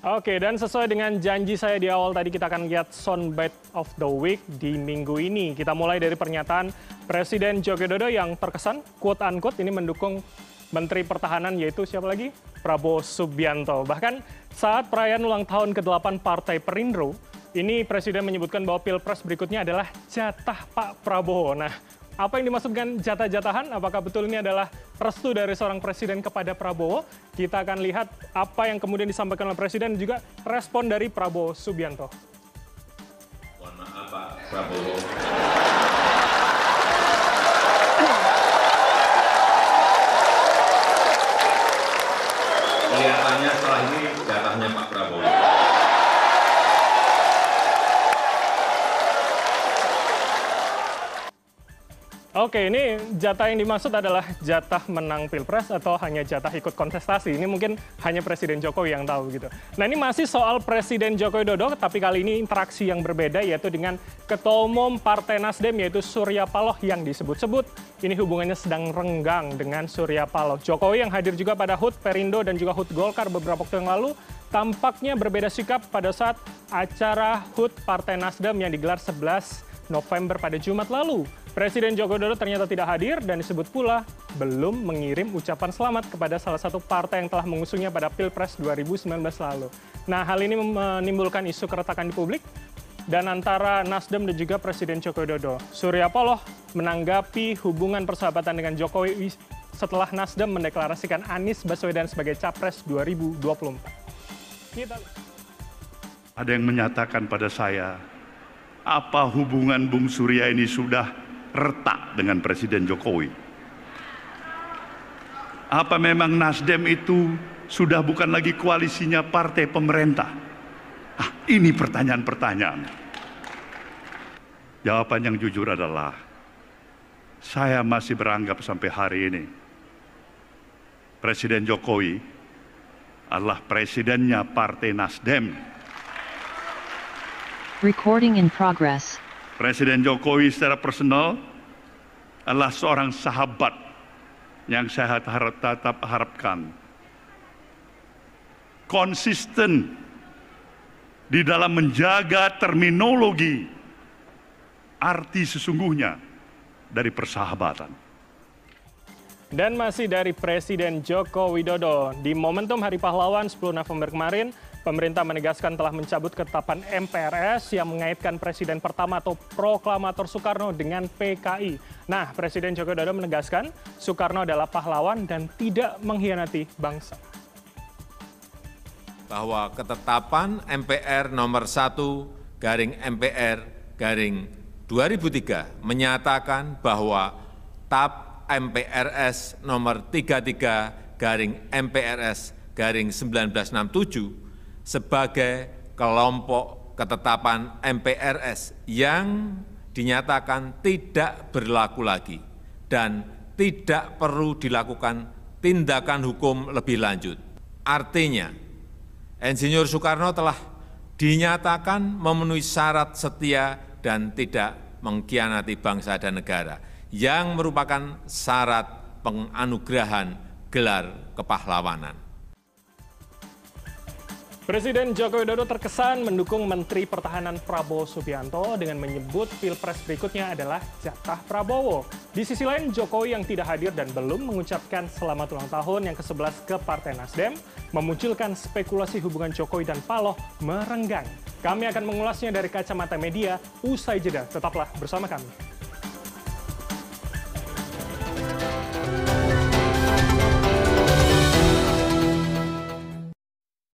Oke, dan sesuai dengan janji saya di awal tadi kita akan lihat soundbite of the week di minggu ini. Kita mulai dari pernyataan Presiden Joko Widodo yang terkesan quote unquote ini mendukung Menteri Pertahanan yaitu siapa lagi? Prabowo Subianto. Bahkan saat perayaan ulang tahun ke-8 Partai Perindro, ini Presiden menyebutkan bahwa Pilpres berikutnya adalah jatah Pak Prabowo. Nah, apa yang dimaksud dengan jatah-jatahan? Apakah betul ini adalah restu dari seorang presiden kepada Prabowo? Kita akan lihat apa yang kemudian disampaikan oleh presiden dan juga respon dari Prabowo Subianto. Mohon maaf Pak Prabowo. Kelihatannya setelah ini jatahnya Pak Prabowo. Oke, ini jatah yang dimaksud adalah jatah menang pilpres atau hanya jatah ikut kontestasi? Ini mungkin hanya Presiden Jokowi yang tahu gitu. Nah ini masih soal Presiden Joko Widodo, tapi kali ini interaksi yang berbeda yaitu dengan Ketua Umum Partai Nasdem yaitu Surya Paloh yang disebut-sebut ini hubungannya sedang renggang dengan Surya Paloh. Jokowi yang hadir juga pada HUT Perindo dan juga HUT Golkar beberapa waktu yang lalu tampaknya berbeda sikap pada saat acara HUT Partai Nasdem yang digelar 11 November pada Jumat lalu. Presiden Joko Widodo ternyata tidak hadir dan disebut pula belum mengirim ucapan selamat kepada salah satu partai yang telah mengusungnya pada Pilpres 2019 lalu. Nah, hal ini menimbulkan isu keretakan di publik dan antara Nasdem dan juga Presiden Joko Widodo. Surya Paloh menanggapi hubungan persahabatan dengan Jokowi setelah Nasdem mendeklarasikan Anies Baswedan sebagai Capres 2024. Kita Ada yang menyatakan pada saya, apa hubungan Bung Surya ini sudah retak dengan Presiden Jokowi? Apa memang Nasdem itu sudah bukan lagi koalisinya partai pemerintah? Ah, ini pertanyaan-pertanyaan. Jawaban yang jujur adalah saya masih beranggap sampai hari ini Presiden Jokowi adalah presidennya Partai Nasdem Recording in progress. Presiden Jokowi secara personal adalah seorang sahabat yang saya harap, tetap harapkan. Konsisten di dalam menjaga terminologi arti sesungguhnya dari persahabatan. Dan masih dari Presiden Joko Widodo, di momentum Hari Pahlawan 10 November kemarin, pemerintah menegaskan telah mencabut ketetapan MPRS yang mengaitkan Presiden pertama atau Proklamator Soekarno dengan PKI. Nah, Presiden Joko Widodo menegaskan Soekarno adalah pahlawan dan tidak mengkhianati bangsa. Bahwa ketetapan MPR nomor 1 garing MPR garing 2003 menyatakan bahwa TAP MPRS nomor 33 garing MPRS garing 1967 sebagai kelompok ketetapan MPRS yang dinyatakan tidak berlaku lagi dan tidak perlu dilakukan tindakan hukum lebih lanjut. Artinya, Insinyur Soekarno telah dinyatakan memenuhi syarat setia dan tidak mengkhianati bangsa dan negara yang merupakan syarat penganugerahan gelar kepahlawanan. Presiden Joko Widodo terkesan mendukung Menteri Pertahanan Prabowo Subianto dengan menyebut pilpres berikutnya adalah jatah Prabowo. Di sisi lain, Jokowi yang tidak hadir dan belum mengucapkan selamat ulang tahun yang ke-11 ke Partai Nasdem memunculkan spekulasi hubungan Jokowi dan Paloh merenggang. Kami akan mengulasnya dari kacamata media usai jeda. Tetaplah bersama kami.